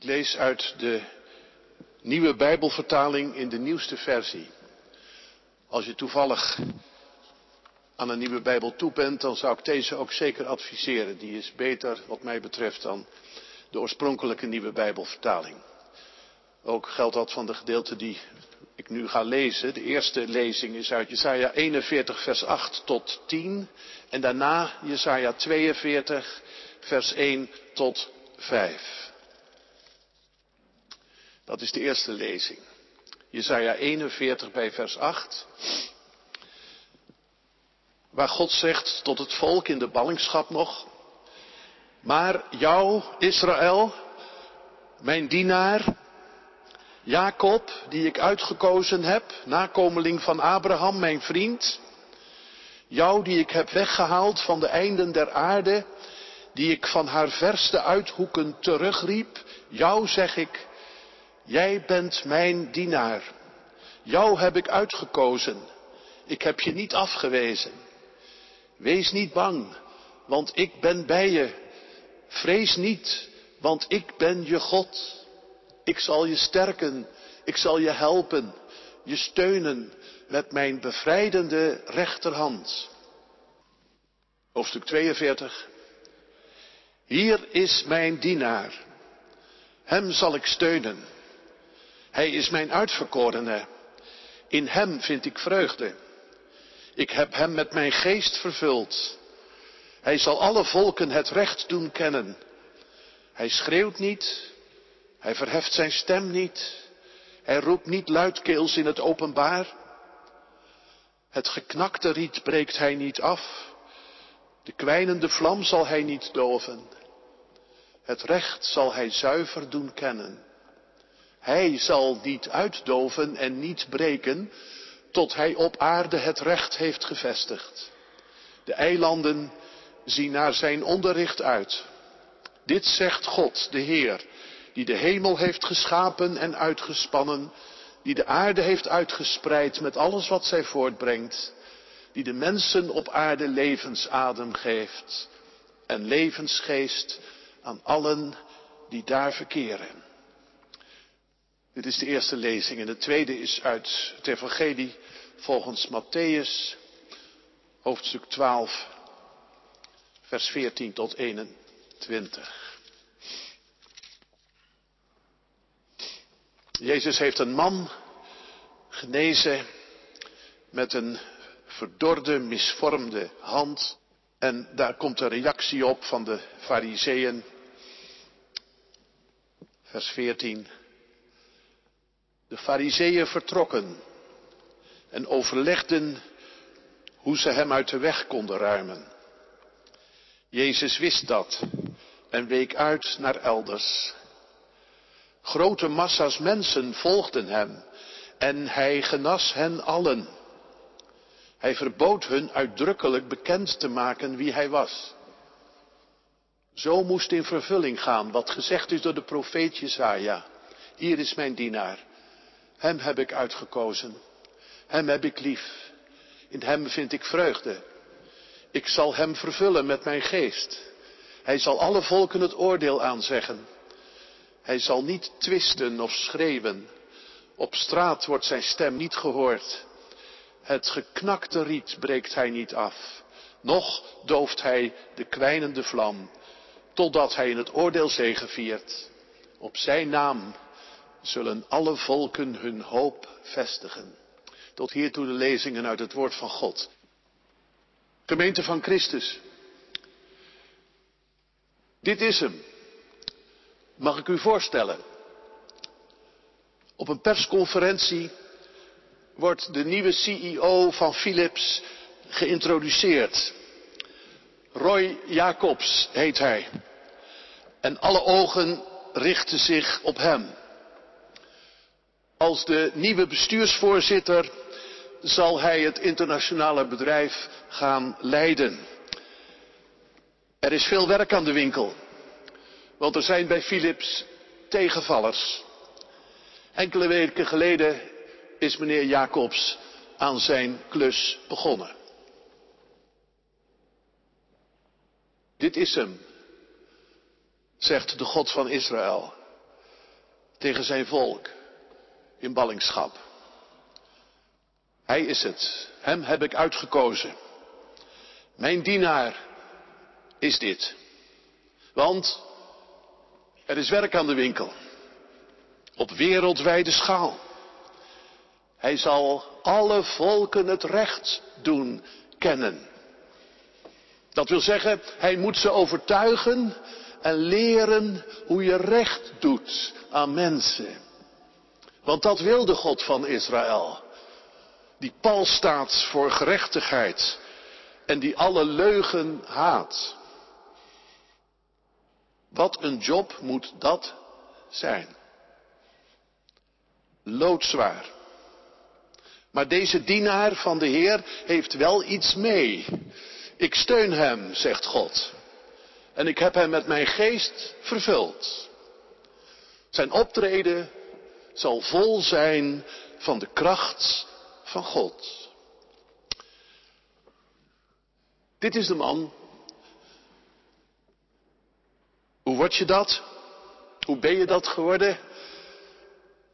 Ik lees uit de nieuwe Bijbelvertaling in de nieuwste versie. Als je toevallig aan een nieuwe Bijbel toe bent, dan zou ik deze ook zeker adviseren. Die is beter, wat mij betreft, dan de oorspronkelijke nieuwe Bijbelvertaling. Ook geldt dat van de gedeelte die ik nu ga lezen. De eerste lezing is uit Jesaja 41, vers 8 tot 10. En daarna Jesaja 42, vers 1 tot 5. Dat is de eerste lezing. Jesaja 41 bij vers 8. Waar God zegt tot het volk in de ballingschap nog. Maar jou, Israël, mijn dienaar, Jacob, die ik uitgekozen heb, nakomeling van Abraham, mijn vriend. Jou die ik heb weggehaald van de einden der aarde, die ik van haar verste uithoeken terugriep. Jou zeg ik, Jij bent mijn dienaar. Jou heb ik uitgekozen. Ik heb je niet afgewezen. Wees niet bang, want ik ben bij je. Vrees niet, want ik ben je God. Ik zal je sterken, ik zal je helpen, je steunen met mijn bevrijdende rechterhand. Hoofdstuk 42. Hier is mijn dienaar. Hem zal ik steunen. Hij is mijn uitverkorene. In hem vind ik vreugde. Ik heb hem met mijn geest vervuld. Hij zal alle volken het recht doen kennen. Hij schreeuwt niet. Hij verheft zijn stem niet. Hij roept niet luidkeels in het openbaar. Het geknakte riet breekt hij niet af. De kwijnende vlam zal hij niet doven. Het recht zal hij zuiver doen kennen. Hij zal niet uitdoven en niet breken, tot hij op aarde het recht heeft gevestigd. De eilanden zien naar zijn onderricht uit. Dit zegt God, de Heer, die de hemel heeft geschapen en uitgespannen, die de aarde heeft uitgespreid met alles wat zij voortbrengt, die de mensen op aarde levensadem geeft en levensgeest aan allen die daar verkeren. Dit is de eerste lezing en de tweede is uit het Evangelie volgens Matthäus, hoofdstuk 12, vers 14 tot 21. Jezus heeft een man genezen met een verdorde, misvormde hand. En daar komt een reactie op van de fariseeën. Vers 14. De fariseeën vertrokken en overlegden hoe ze hem uit de weg konden ruimen. Jezus wist dat en week uit naar elders. Grote massa's mensen volgden hem en hij genas hen allen. Hij verbood hun uitdrukkelijk bekend te maken wie hij was. Zo moest in vervulling gaan wat gezegd is door de profeet Jesaja. Hier is mijn dienaar hem heb ik uitgekozen. Hem heb ik lief. In hem vind ik vreugde. Ik zal hem vervullen met mijn geest. Hij zal alle volken het oordeel aanzeggen. Hij zal niet twisten of schreeuwen. Op straat wordt zijn stem niet gehoord. Het geknakte riet breekt hij niet af. Nog dooft hij de kwijnende vlam, totdat hij in het oordeel zegeviert. Op zijn naam zullen alle volken hun hoop vestigen. Tot hiertoe de lezingen uit het woord van God. Gemeente van Christus. Dit is hem. Mag ik u voorstellen? Op een persconferentie wordt de nieuwe CEO van Philips geïntroduceerd. Roy Jacobs heet hij. En alle ogen richten zich op hem. Als de nieuwe bestuursvoorzitter zal hij het internationale bedrijf gaan leiden. Er is veel werk aan de winkel, want er zijn bij Philips tegenvallers. Enkele weken geleden is meneer Jacobs aan zijn klus begonnen. Dit is hem, zegt de God van Israël. tegen zijn volk in ballingschap. Hij is het. Hem heb ik uitgekozen. Mijn dienaar is dit. Want er is werk aan de winkel. Op wereldwijde schaal. Hij zal alle volken het recht doen kennen. Dat wil zeggen, hij moet ze overtuigen en leren hoe je recht doet aan mensen. Want dat wil de God van Israël. Die pal staat voor gerechtigheid en die alle leugen haat. Wat een job moet dat zijn. Loodzwaar. Maar deze dienaar van de Heer heeft wel iets mee. Ik steun hem, zegt God. En ik heb hem met mijn geest vervuld. Zijn optreden zal vol zijn van de kracht van God. Dit is de man. Hoe word je dat? Hoe ben je dat geworden?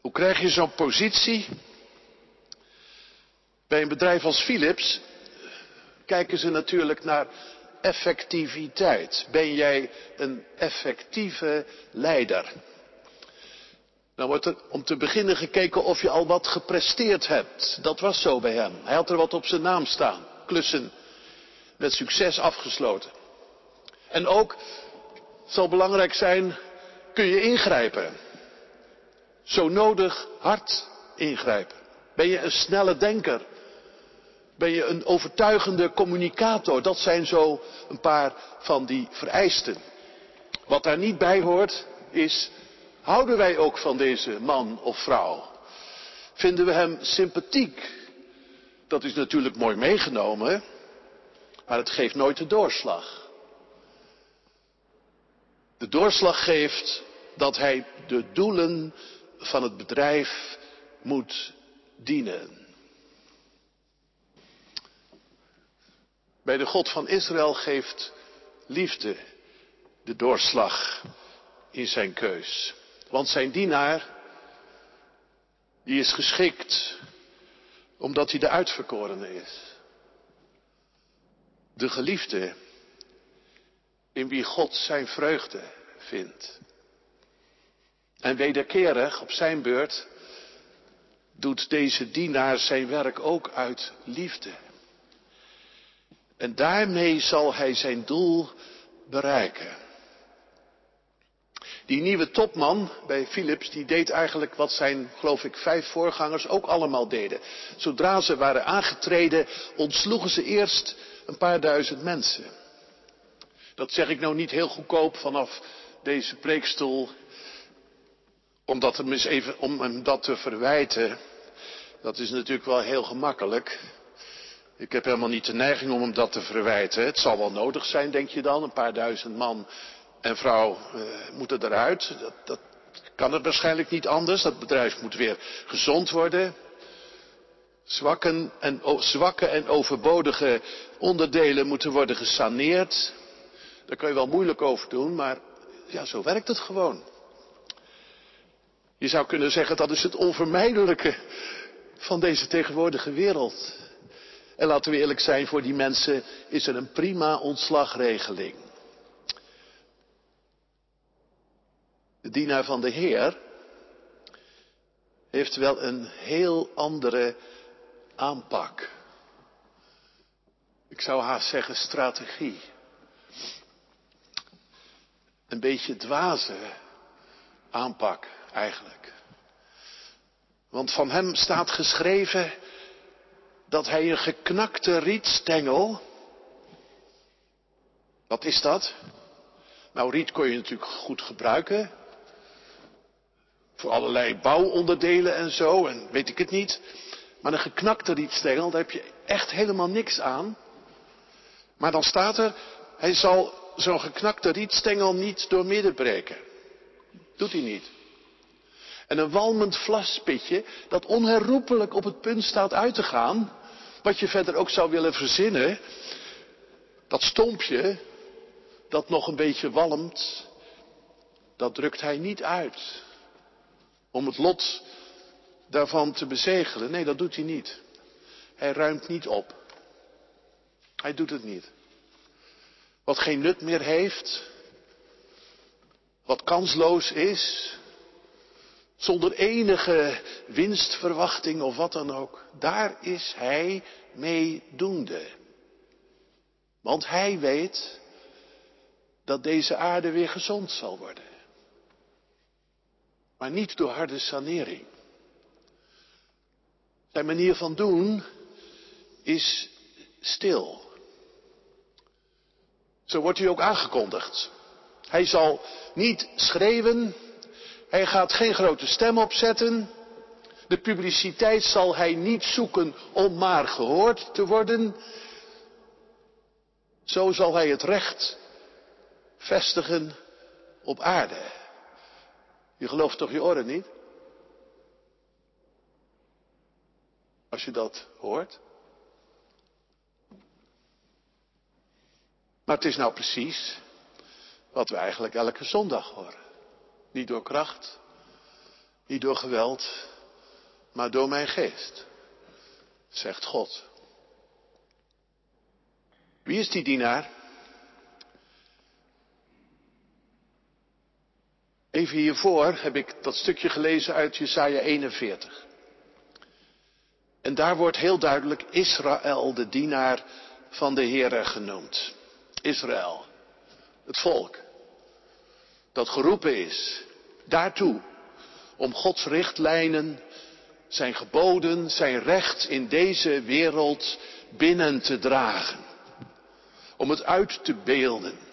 Hoe krijg je zo'n positie? Bij een bedrijf als Philips kijken ze natuurlijk naar effectiviteit. Ben jij een effectieve leider? Dan wordt er om te beginnen gekeken of je al wat gepresteerd hebt. Dat was zo bij hem. Hij had er wat op zijn naam staan. Klussen met succes afgesloten. En ook zal belangrijk zijn, kun je ingrijpen. Zo nodig hard ingrijpen. Ben je een snelle denker? Ben je een overtuigende communicator? Dat zijn zo een paar van die vereisten. Wat daar niet bij hoort is, houden wij ook van deze man of vrouw? Vinden we hem sympathiek? Dat is natuurlijk mooi meegenomen, maar het geeft nooit de doorslag. De doorslag geeft dat hij de doelen van het bedrijf moet dienen. Bij de God van Israël geeft liefde de doorslag in zijn keus. Want zijn dienaar, die is geschikt omdat hij de uitverkorene is. De geliefde in wie God zijn vreugde vindt. En wederkerig op zijn beurt doet deze dienaar zijn werk ook uit liefde. En daarmee zal hij zijn doel bereiken. Die nieuwe topman bij Philips, die deed eigenlijk wat zijn, geloof ik, vijf voorgangers ook allemaal deden. Zodra ze waren aangetreden, ontsloegen ze eerst een paar duizend mensen. Dat zeg ik nou niet heel goedkoop vanaf deze preekstoel, omdat even, om hem dat te verwijten. Dat is natuurlijk wel heel gemakkelijk. Ik heb helemaal niet de neiging om hem dat te verwijten. Het zal wel nodig zijn, denk je dan. Een paar duizend man en vrouw uh, moeten eruit. Dat, dat kan het waarschijnlijk niet anders. Dat bedrijf moet weer gezond worden. En, zwakke en overbodige onderdelen moeten worden gesaneerd. Daar kun je wel moeilijk over doen, maar ja, zo werkt het gewoon. Je zou kunnen zeggen dat is het onvermijdelijke van deze tegenwoordige wereld. En laten we eerlijk zijn, voor die mensen is er een prima ontslagregeling. De dienaar van de Heer heeft wel een heel andere aanpak. Ik zou haast zeggen strategie. Een beetje dwaze aanpak eigenlijk. Want van hem staat geschreven dat hij een geknakte rietstengel. Wat is dat? Nou, riet kon je natuurlijk goed gebruiken. Voor allerlei bouwonderdelen en zo, en weet ik het niet. Maar een geknakte rietstengel, daar heb je echt helemaal niks aan. Maar dan staat er, hij zal zo'n geknakte rietstengel niet doormidden breken. Doet hij niet. En een walmend vlaspitje dat onherroepelijk op het punt staat uit te gaan, wat je verder ook zou willen verzinnen, dat stompje dat nog een beetje walmt, dat drukt hij niet uit. Om het lot daarvan te bezegelen. Nee, dat doet hij niet. Hij ruimt niet op. Hij doet het niet. Wat geen nut meer heeft, wat kansloos is, zonder enige winstverwachting of wat dan ook, daar is hij meedoende. Want hij weet dat deze aarde weer gezond zal worden. Maar niet door harde sanering. Zijn manier van doen is stil. Zo wordt hij ook aangekondigd. Hij zal niet schreeuwen, hij gaat geen grote stem opzetten, de publiciteit zal hij niet zoeken om maar gehoord te worden. Zo zal hij het recht vestigen op aarde. Je gelooft toch je oren niet? Als je dat hoort. Maar het is nou precies wat we eigenlijk elke zondag horen. Niet door kracht, niet door geweld, maar door mijn geest, zegt God. Wie is die dienaar? Even hiervoor heb ik dat stukje gelezen uit Jesaja 41. En daar wordt heel duidelijk Israël, de dienaar van de Heere, genoemd. Israël, het volk, dat geroepen is daartoe om Gods richtlijnen, zijn geboden, zijn recht in deze wereld binnen te dragen. Om het uit te beelden.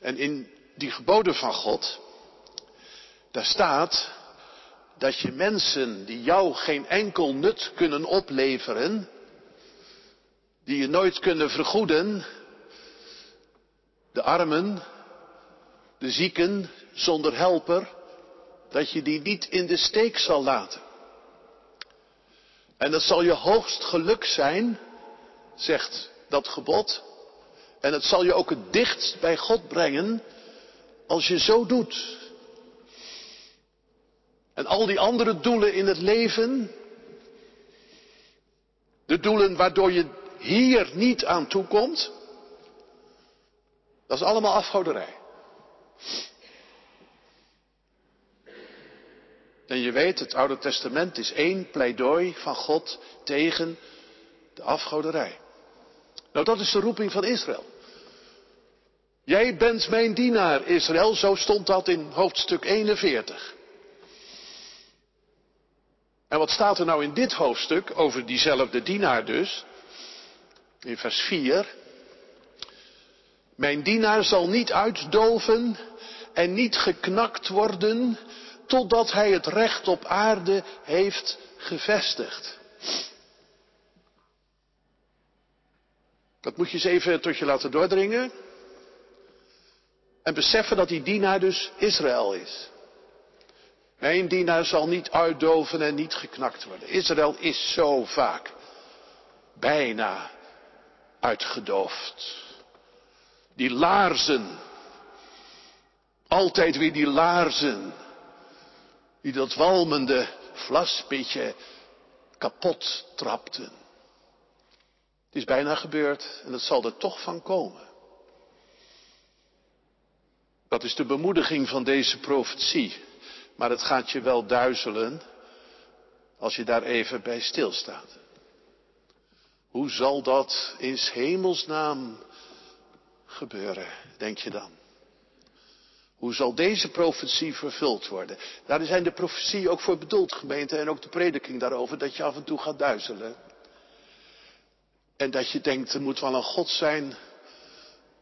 En in die geboden van God, daar staat dat je mensen die jou geen enkel nut kunnen opleveren, die je nooit kunnen vergoeden, de armen, de zieken zonder helper, dat je die niet in de steek zal laten. En dat zal je hoogst geluk zijn, zegt dat gebod. En het zal je ook het dichtst bij God brengen als je zo doet. En al die andere doelen in het leven, de doelen waardoor je hier niet aan toekomt, dat is allemaal afgoderij. En je weet, het Oude Testament is één pleidooi van God tegen de afgoderij. Nou, dat is de roeping van Israël. Jij bent mijn dienaar, Israël, zo stond dat in hoofdstuk 41. En wat staat er nou in dit hoofdstuk over diezelfde dienaar dus? In vers 4. Mijn dienaar zal niet uitdoven en niet geknakt worden totdat hij het recht op aarde heeft gevestigd. Dat moet je eens even tot je laten doordringen. En beseffen dat die dienaar dus Israël is. Mijn dienaar zal niet uitdoven en niet geknakt worden. Israël is zo vaak bijna uitgedoofd. Die laarzen. Altijd weer die laarzen. Die dat walmende vlaspitje kapot trapten. Het is bijna gebeurd en het zal er toch van komen. Dat is de bemoediging van deze profetie. Maar het gaat je wel duizelen als je daar even bij stilstaat. Hoe zal dat in hemelsnaam gebeuren, denk je dan? Hoe zal deze profetie vervuld worden? Daar zijn de profetieën ook voor bedoeld, gemeente, en ook de prediking daarover, dat je af en toe gaat duizelen. En dat je denkt, er moet wel een God zijn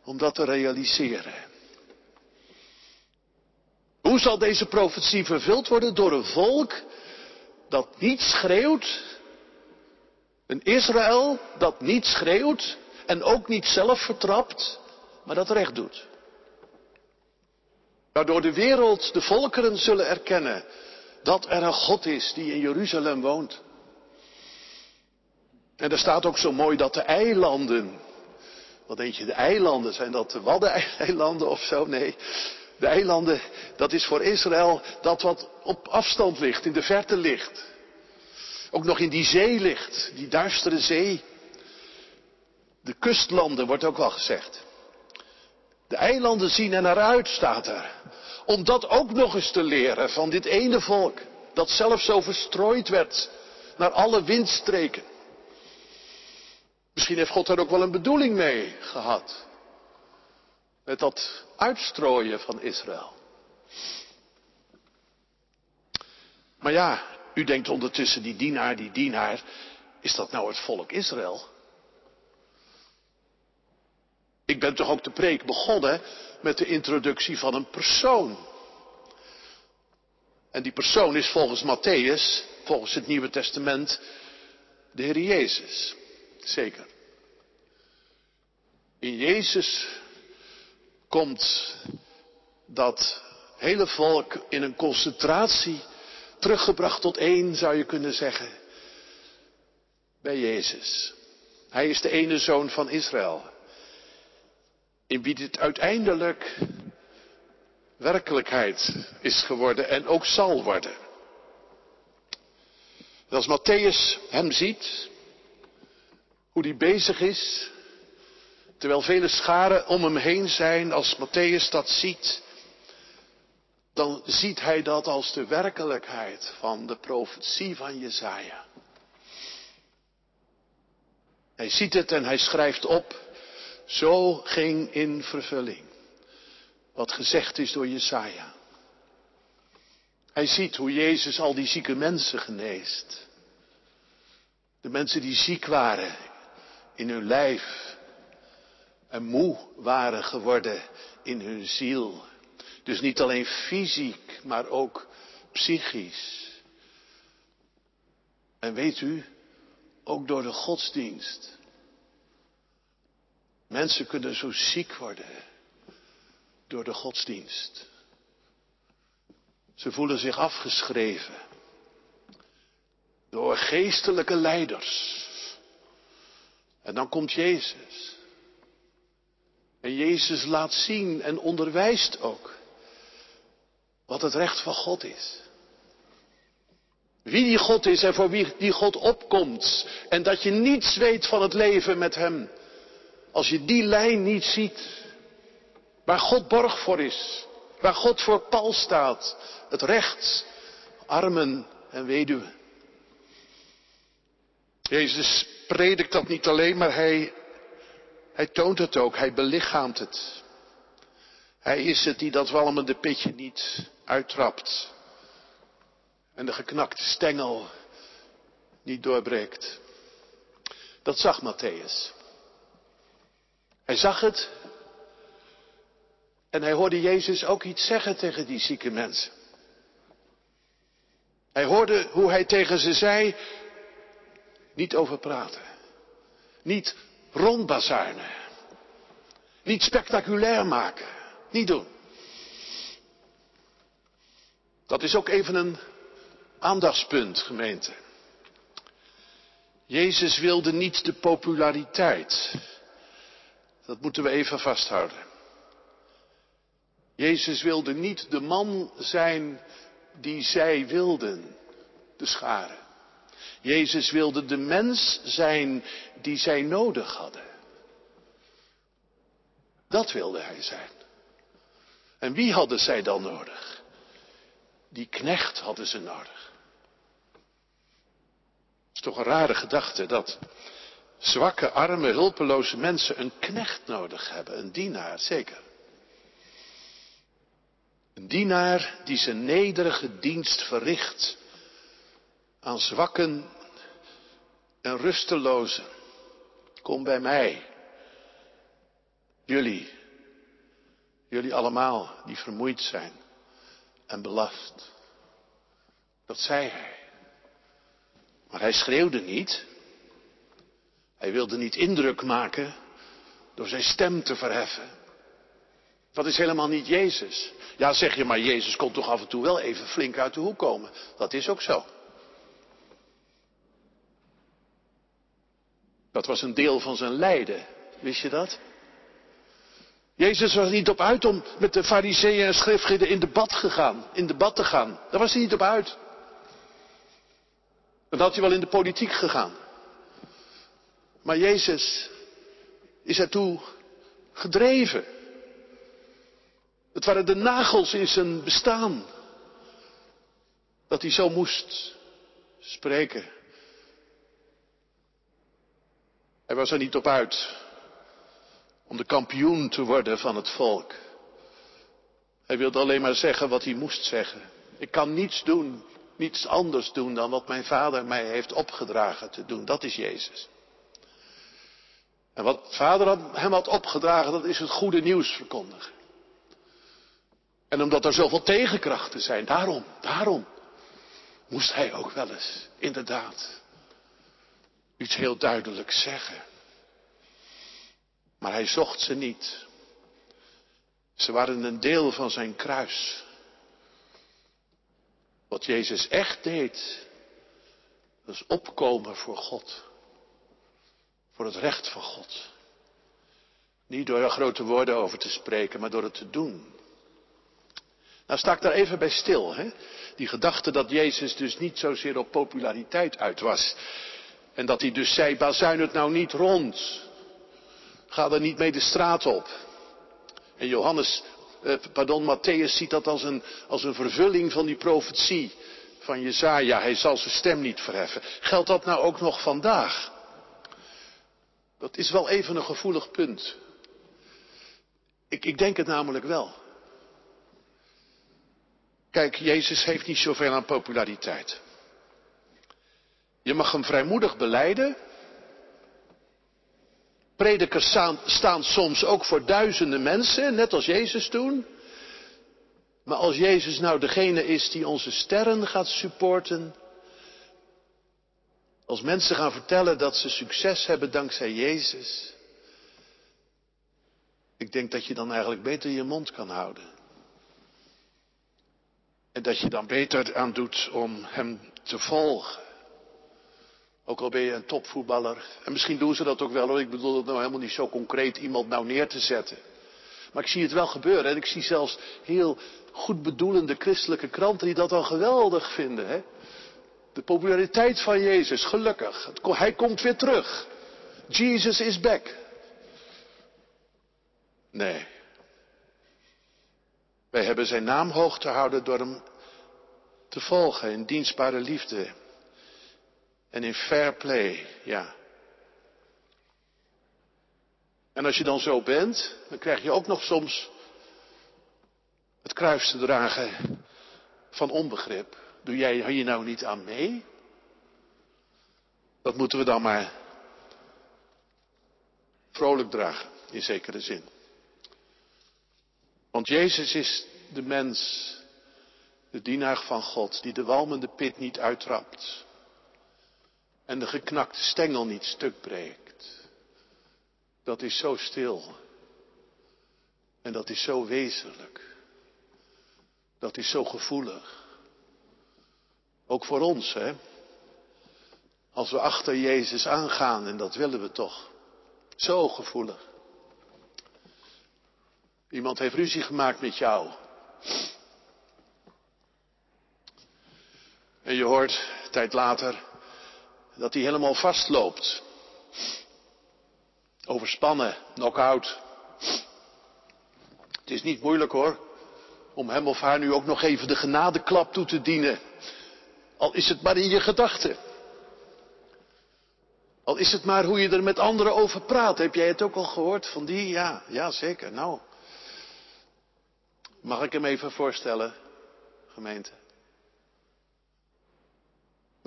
om dat te realiseren. Hoe zal deze profetie vervuld worden? Door een volk dat niet schreeuwt. Een Israël dat niet schreeuwt en ook niet zelf vertrapt, maar dat recht doet. Waardoor de wereld, de volkeren zullen erkennen dat er een God is die in Jeruzalem woont. En er staat ook zo mooi dat de eilanden, wat denk je, de eilanden, zijn dat de Waddeneilanden of zo? Nee, De eilanden, dat is voor Israël dat wat op afstand ligt, in de verte ligt. Ook nog in die zee ligt, die duistere zee. De kustlanden wordt ook wel gezegd. De eilanden zien er naar uit, staat er. Om dat ook nog eens te leren van dit ene volk, dat zelf zo verstrooid werd naar alle windstreken. Misschien heeft God daar ook wel een bedoeling mee gehad. Met dat uitstrooien van Israël. Maar ja, u denkt ondertussen, die dienaar, die dienaar, is dat nou het volk Israël? Ik ben toch ook de preek begonnen met de introductie van een persoon. En die persoon is volgens Matthäus, volgens het Nieuwe Testament, de Heer Jezus. Zeker. In Jezus komt dat hele volk in een concentratie teruggebracht tot één, zou je kunnen zeggen, bij Jezus. Hij is de ene zoon van Israël, in wie dit uiteindelijk werkelijkheid is geworden en ook zal worden. als Matthäus hem ziet, hoe hij bezig is, terwijl vele scharen om hem heen zijn, als Matthäus dat ziet, dan ziet hij dat als de werkelijkheid van de profetie van Jezaja. Hij ziet het en hij schrijft op, zo ging in vervulling wat gezegd is door Jesaja. Hij ziet hoe Jezus al die zieke mensen geneest. De mensen die ziek waren in hun lijf en moe waren geworden in hun ziel. Dus niet alleen fysiek, maar ook psychisch. En weet u, ook door de godsdienst. Mensen kunnen zo ziek worden door de godsdienst. Ze voelen zich afgeschreven door geestelijke leiders. En dan komt Jezus. En Jezus laat zien en onderwijst ook wat het recht van God is. Wie die God is en voor wie die God opkomt. En dat je niets weet van het leven met Hem. Als je die lijn niet ziet. Waar God borg voor is. Waar God voor pal staat. Het recht. Armen en weduwen. Jezus predikt dat niet alleen, maar hij, hij toont het ook. Hij belichaamt het. Hij is het die dat walmende pitje niet uittrapt. En de geknakte stengel niet doorbreekt. Dat zag Matthäus. Hij zag het en hij hoorde Jezus ook iets zeggen tegen die zieke mensen. Hij hoorde hoe hij tegen ze zei, niet over praten. Niet rondbazuinen. Niet spectaculair maken. Niet doen. Dat is ook even een aandachtspunt, gemeente. Jezus wilde niet de populariteit. Dat moeten we even vasthouden. Jezus wilde niet de man zijn die zij wilden, de scharen. Jezus wilde de mens zijn die zij nodig hadden. Dat wilde hij zijn. En wie hadden zij dan nodig? Die knecht hadden ze nodig. Het is toch een rare gedachte dat zwakke, arme, hulpeloze mensen een knecht nodig hebben, een dienaar, zeker. Een dienaar die zijn nederige dienst verricht aan zwakken en rustelozen. Kom bij mij. Jullie, jullie allemaal die vermoeid zijn en belast. Dat zei hij. Maar hij schreeuwde niet. Hij wilde niet indruk maken door zijn stem te verheffen. Dat is helemaal niet Jezus. Ja, zeg je maar, Jezus kon toch af en toe wel even flink uit de hoek komen. Dat is ook zo. Dat was een deel van zijn lijden. Wist je dat? Jezus was niet op uit om met de fariseeën en schriftgeleerden in debat, gegaan, in debat te gaan. Daar was hij niet op uit. Dan had hij wel in de politiek gegaan. Maar Jezus is ertoe gedreven. Het waren de nagels in zijn bestaan. Dat hij zo moest spreken. Hij was er niet op uit om de kampioen te worden van het volk. Hij wilde alleen maar zeggen wat hij moest zeggen. Ik kan niets doen, niets anders doen dan wat mijn vader mij heeft opgedragen te doen. Dat is Jezus. En wat vader hem had opgedragen, dat is het goede nieuws verkondigen. En omdat er zoveel tegenkrachten zijn, daarom, daarom moest hij ook wel eens, inderdaad, iets heel duidelijk zeggen. Maar hij zocht ze niet. Ze waren een deel van zijn kruis. Wat Jezus echt deed, was opkomen voor God. Voor het recht van God. Niet door er grote woorden over te spreken, maar door het te doen. Nou sta ik daar even bij stil. Hè? Die gedachte dat Jezus dus niet zozeer op populariteit uit was. En dat hij dus zei, bazuin het nou niet rond. Ga er niet mee de straat op. En Johannes, eh, pardon, Matthäus ziet dat als een, als een vervulling van die profetie van Jezaja. Hij zal zijn stem niet verheffen. Geldt dat nou ook nog vandaag? Dat is wel even een gevoelig punt. Ik, ik denk het namelijk wel. Kijk, Jezus heeft niet zoveel aan populariteit. Je mag hem vrijmoedig beleiden. Predikers staan, soms ook voor duizenden mensen, net als Jezus toen. Maar als Jezus nou degene is die onze sterren gaat supporten, als mensen gaan vertellen dat ze succes hebben dankzij Jezus, ik denk dat je dan eigenlijk beter je mond kan houden. En dat je dan beter aan doet om hem te volgen. Ook al ben je een topvoetballer. En misschien doen ze dat ook wel hoor. Ik bedoel het nou helemaal niet zo concreet iemand nou neer te zetten. Maar ik zie het wel gebeuren. En ik zie zelfs heel goed bedoelende christelijke kranten die dat al geweldig vinden. Hè? De populariteit van Jezus, gelukkig. Hij komt weer terug. Jesus is back. Nee. Wij hebben zijn naam hoog te houden door hem te volgen in dienstbare liefde en in fair play, ja. En als je dan zo bent, dan krijg je ook nog soms het kruis te dragen van onbegrip. Doe jij hier nou niet aan mee? Dat moeten we dan maar vrolijk dragen, in zekere zin. Want Jezus is de mens, de dienaar van God, die de walmende pit niet uittrapt en de geknakte stengel niet stuk breekt. Dat is zo stil. En dat is zo wezenlijk. Dat is zo gevoelig. Ook voor ons, hè. Als we achter Jezus aangaan, en dat willen we toch. Zo gevoelig. Iemand heeft ruzie gemaakt met jou. En je hoort tijd later dat hij helemaal vastloopt. Overspannen, knock-out. Het is niet moeilijk hoor, om hem of haar nu ook nog even de genadeklap toe te dienen. Al is het maar in je gedachten. Al is het maar hoe je er met anderen over praat. Heb jij het ook al gehoord van die? Ja, ja zeker. Nou, Mag ik hem even voorstellen, gemeente?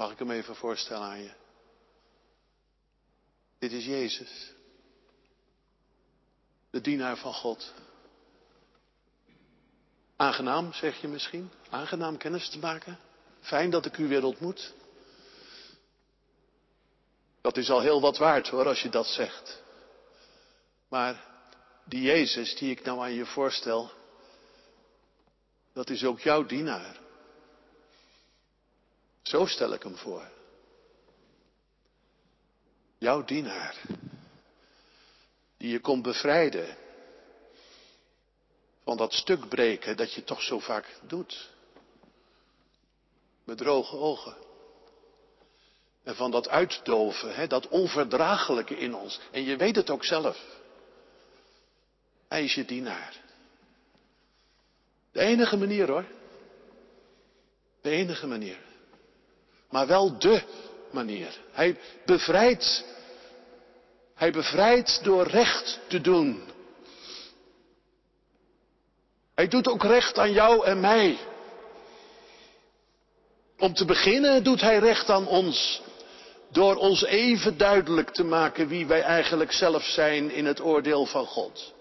Mag ik hem even voorstellen aan je? Dit is Jezus, de dienaar van God. Aangenaam, zeg je misschien? Aangenaam kennis te maken? Fijn dat ik u weer ontmoet. Dat is al heel wat waard hoor, als je dat zegt. Maar die Jezus die ik nou aan je voorstel, dat is ook jouw dienaar. Zo stel ik hem voor. Jouw dienaar. Die je komt bevrijden. van dat stuk breken dat je toch zo vaak doet. Met droge ogen. En van dat uitdoven, hè, dat onverdraaglijke in ons. En je weet het ook zelf. Hij is je dienaar. De enige manier hoor. De enige manier. Maar wel de manier. Hij bevrijdt. Hij bevrijdt door recht te doen. Hij doet ook recht aan jou en mij. Om te beginnen doet hij recht aan ons. Door ons even duidelijk te maken wie wij eigenlijk zelf zijn in het oordeel van God.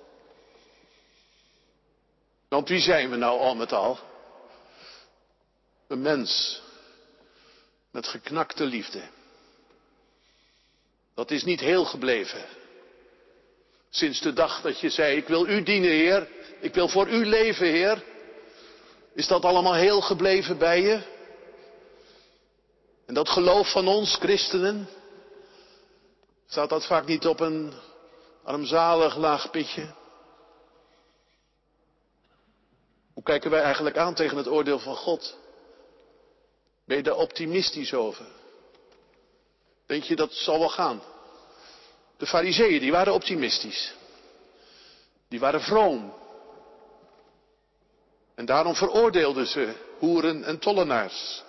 Want wie zijn we nou al met al? Een mens met geknakte liefde. Dat is niet heel gebleven. Sinds de dag dat je zei, ik wil u dienen, Heer. Ik wil voor u leven, Heer. Is dat allemaal heel gebleven bij je? En dat geloof van ons, christenen, staat dat vaak niet op een armzalig laag pitje? Hoe kijken wij eigenlijk aan tegen het oordeel van God? Ben je daar optimistisch over? Denk je dat zal wel gaan? De fariseeën, die waren optimistisch. Die waren vroom. En daarom veroordeelden ze hoeren en tollenaars.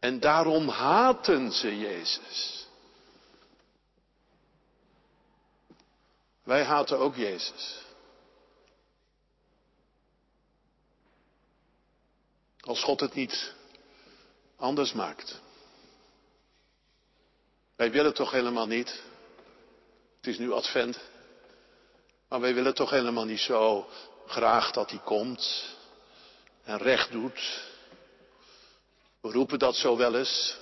En daarom haten ze Jezus. Wij haten ook Jezus. Als God het niet anders maakt. Wij willen toch helemaal niet. Het is nu advent. Maar wij willen toch helemaal niet zo graag dat hij komt en recht doet. We roepen dat zo wel eens.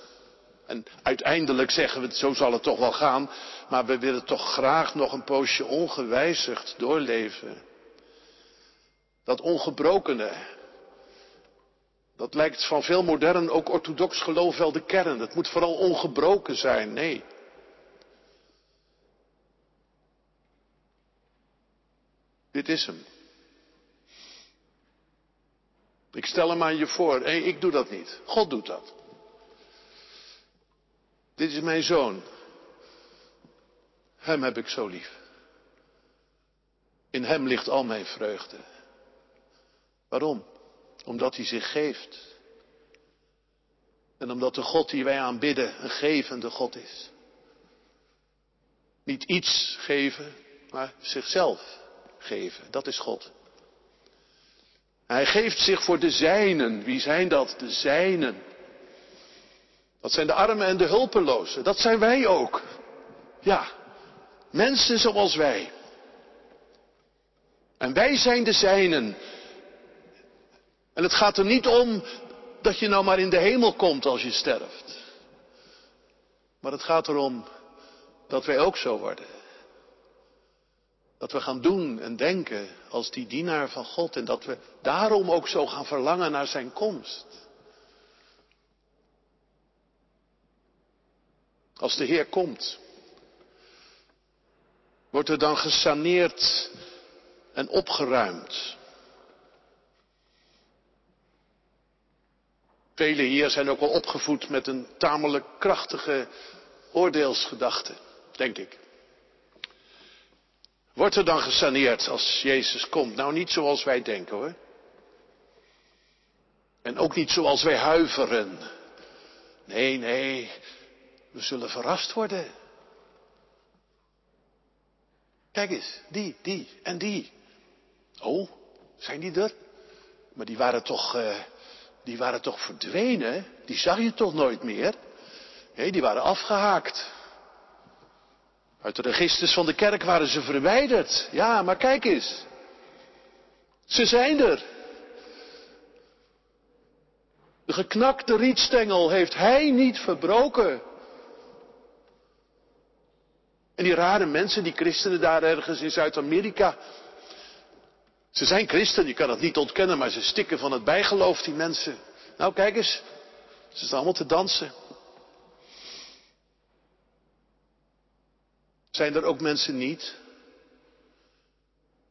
En uiteindelijk zeggen we, zo zal het toch wel gaan. Maar we willen toch graag nog een poosje ongewijzigd doorleven. Dat ongebrokene, dat lijkt van veel modern, ook orthodox geloof wel de kern. Het moet vooral ongebroken zijn. Nee. Dit is hem. Ik stel hem aan je voor. Nee, ik doe dat niet. God doet dat. Dit is mijn zoon. Hem heb ik zo lief. In hem ligt al mijn vreugde. Waarom? Omdat hij zich geeft. En omdat de God die wij aanbidden een gevende God is. Niet iets geven, maar zichzelf geven. Dat is God. Hij geeft zich voor de zijnen. Wie zijn dat? De zijnen. Dat zijn de armen en de hulpelozen. Dat zijn wij ook. Ja, mensen zoals wij. En wij zijn de zijnen. En het gaat er niet om dat je nou maar in de hemel komt als je sterft. Maar het gaat erom dat wij ook zo worden. Dat we gaan doen en denken als die dienaar van God en dat we daarom ook zo gaan verlangen naar zijn komst. Als de Heer komt, wordt er dan gesaneerd en opgeruimd. Velen hier zijn ook wel opgevoed met een tamelijk krachtige oordeelsgedachte, denk ik. Wordt er dan gesaneerd als Jezus komt? Nou, niet zoals wij denken hoor. En ook niet zoals wij huiveren. Nee, nee, we zullen verrast worden. Kijk eens, die, die en die. Oh, zijn die er? Maar die waren toch, uh, die waren toch verdwenen? Die zag je toch nooit meer? Die waren afgehaakt. Uit de registers van de kerk waren ze verwijderd. Ja, maar kijk eens. Ze zijn er. De geknakte rietstengel heeft hij niet verbroken. En die rare mensen, die christenen daar ergens in Zuid-Amerika. Ze zijn christen, je kan het niet ontkennen, maar ze stikken van het bijgeloof, die mensen. Nou, kijk eens. Ze staan allemaal te dansen. Zijn er ook mensen niet?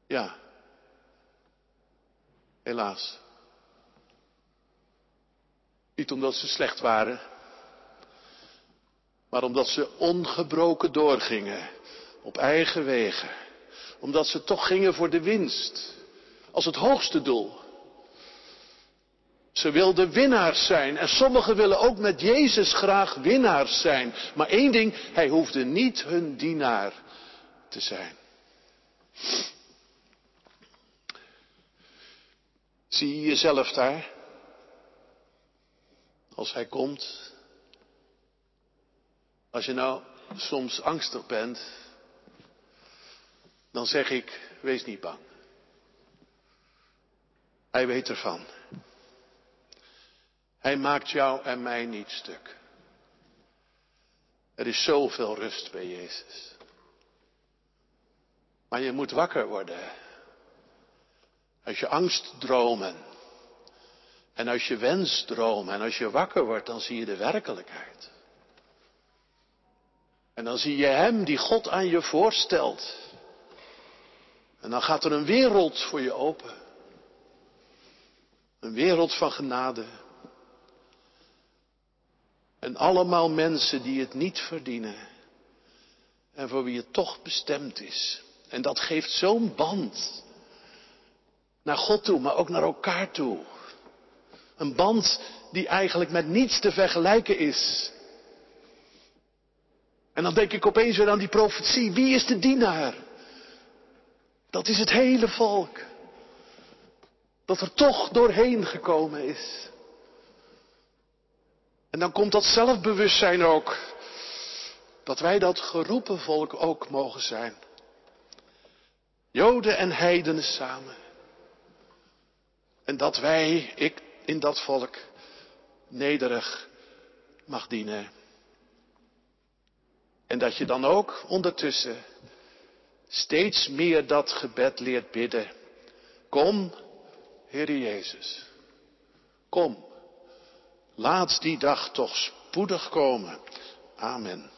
Ja. Helaas. Niet omdat ze slecht waren, maar omdat ze ongebroken doorgingen op eigen wegen. Omdat ze toch gingen voor de winst, als het hoogste doel. Ze wilden winnaars zijn en sommigen willen ook met Jezus graag winnaars zijn. Maar één ding, hij hoefde niet hun dienaar te zijn. Zie je jezelf daar? Als hij komt. Als je nou soms angstig bent, dan zeg ik, wees niet bang. Hij weet ervan. Hij maakt jou en mij niet stuk. Er is zoveel rust bij Jezus. Maar je moet wakker worden. Als je angstdromen en als je wensdromen en als je wakker wordt, dan zie je de werkelijkheid. En dan zie je Hem die God aan je voorstelt. En dan gaat er een wereld voor je open. Een wereld van genade. En allemaal mensen die het niet verdienen. En voor wie het toch bestemd is. En dat geeft zo'n band. Naar God toe, maar ook naar elkaar toe. Een band die eigenlijk met niets te vergelijken is. En dan denk ik opeens weer aan die profetie. Wie is de dienaar? Dat is het hele volk. Dat er toch doorheen gekomen is. En dan komt dat zelfbewustzijn ook. Dat wij dat geroepen volk ook mogen zijn. Joden en heidenen samen. En dat wij, ik in dat volk, nederig mag dienen. En dat je dan ook ondertussen steeds meer dat gebed leert bidden. Kom, Heer Jezus. Kom. Laat die dag toch spoedig komen. Amen.